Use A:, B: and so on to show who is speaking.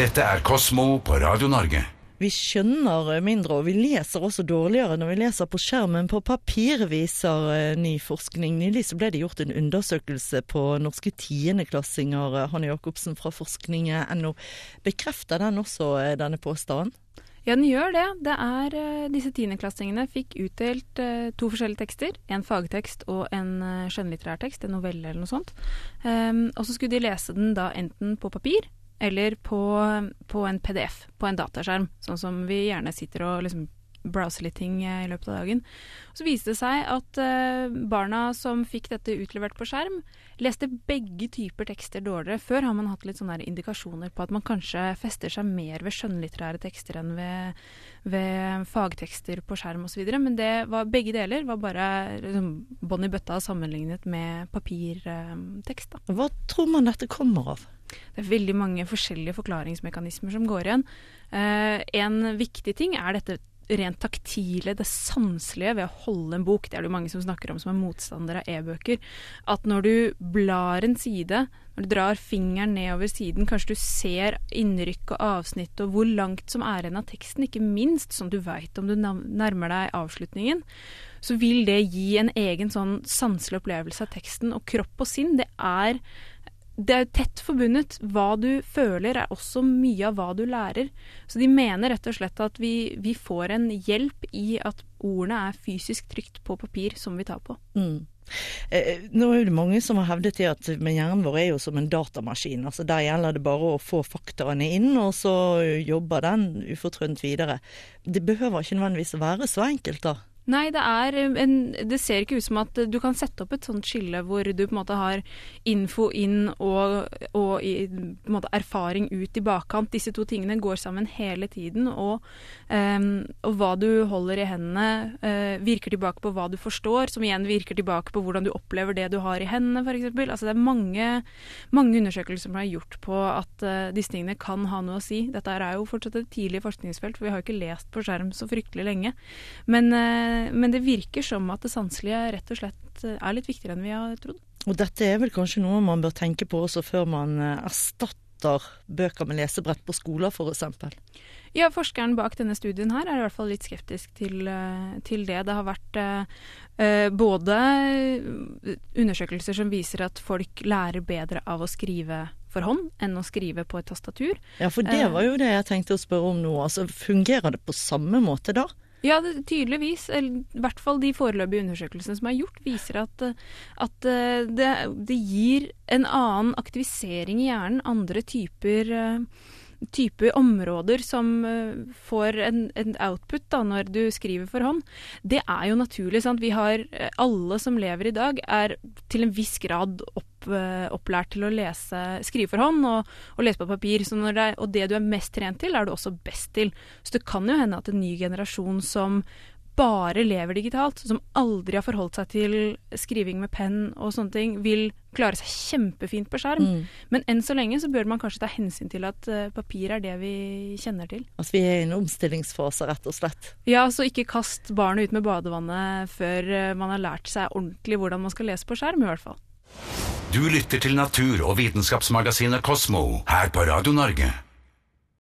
A: Dette er Kosmo på Radio Norge.
B: Vi skjønner mindre, og vi leser også dårligere når vi leser på skjermen på papir, viser eh, ny forskning. Nylig så ble det gjort en undersøkelse på norske tiendeklassinger. Hanne Jacobsen fra forskning.no. Bekrefter den også eh, denne påstanden?
C: Ja, den gjør det. Det er Disse tiendeklassingene fikk utdelt to forskjellige tekster. En fagtekst og en skjønnlitterær tekst, en novelle eller noe sånt. Um, og så skulle de lese den da enten på papir eller på, på, en PDF på en dataskjerm, sånn som vi gjerne sitter og liksom browser litt ting i løpet av dagen. Så viste det seg at uh, barna som fikk dette utlevert på skjerm, leste begge typer tekster dårligere. Før har man hatt litt sånne indikasjoner på at man kanskje fester seg mer ved skjønnlitterære tekster enn ved, ved fagtekster på skjerm osv. Men det var, begge deler var bare liksom, bånn i bøtta sammenlignet med papirtekst. Uh,
B: Hva tror man dette kommer av?
C: Det er veldig mange forskjellige forklaringsmekanismer som går igjen. Eh, en viktig ting er dette rent taktile, det sanselige ved å holde en bok. Det er det jo mange som snakker om som er motstandere av e-bøker. At når du blar en side, når du drar fingeren nedover siden, kanskje du ser innrykk og avsnitt og hvor langt som er igjen av teksten, ikke minst som du veit om du nærmer deg avslutningen, så vil det gi en egen sånn sanselig opplevelse av teksten. Og kropp og sinn, det er det er tett forbundet. Hva du føler er også mye av hva du lærer. Så de mener rett og slett at vi, vi får en hjelp i at ordene er fysisk trygt på papir som vi tar på.
B: Mm. Eh, nå er det mange som har hevdet det at hjernen vår er jo som en datamaskin. altså Der gjelder det bare å få faktaene inn, og så jobber den ufortrødent videre. Det behøver ikke nødvendigvis å være så enkelt, da.
C: Nei, det er en Det ser ikke ut som at du kan sette opp et sånt skille hvor du på en måte har info inn og, og i, erfaring ut i bakkant. Disse to tingene går sammen hele tiden. Og, um, og hva du holder i hendene, uh, virker tilbake på hva du forstår, som igjen virker tilbake på hvordan du opplever det du har i hendene, f.eks. Altså, det er mange, mange undersøkelser som er gjort på at uh, disse tingene kan ha noe å si. Dette er jo fortsatt et tidlig forskningsfelt, for vi har ikke lest på skjerm så fryktelig lenge. Men uh, men det virker som at det sanselige rett og slett eh, er litt viktigere enn vi har trodd.
B: Og dette er vel kanskje noe man bør tenke på også før man eh, erstatter bøker med lesebrett på skoler f.eks.?
C: Ja, forskeren bak denne studien her er i hvert fall litt skeptisk til, eh, til det. Det har vært eh, både undersøkelser som viser at folk lærer bedre av å skrive for hånd enn å skrive på et tastatur.
B: Ja, for det var jo det jeg tenkte å spørre om nå. Altså, Fungerer det på samme måte da?
C: Ja, det, tydeligvis. I hvert fall de foreløpige undersøkelsene som er gjort, viser at, at eh, det, det, gir en annen aktivisering i hjernen. Andre typer typer områder som får en, en, output da, når du skriver for hånd, det er jo naturlig. Sant? Vi har, eh, alle som lever i dag, er til en viss grad opp, uh, opplært til å lese, skrive for hånd og, og lese på papir. Det og det du er mest trent til, er du også best til. Så det kan jo hende at en ny generasjon som bare lever digitalt, som aldri har forholdt seg til skriving med penn og sånne ting, vil klare seg kjempefint på skjerm. Mm. Men enn så lenge så bør man kanskje ta hensyn til at uh, papir er det vi kjenner til.
B: Altså vi er i en omstillingsfase, rett og slett.
C: Ja, så ikke kast barnet ut med badevannet før uh, man har lært seg ordentlig hvordan man skal lese på skjerm, i hvert fall.
A: Du lytter til natur- og vitenskapsmagasinet Kosmo her på Radio Norge.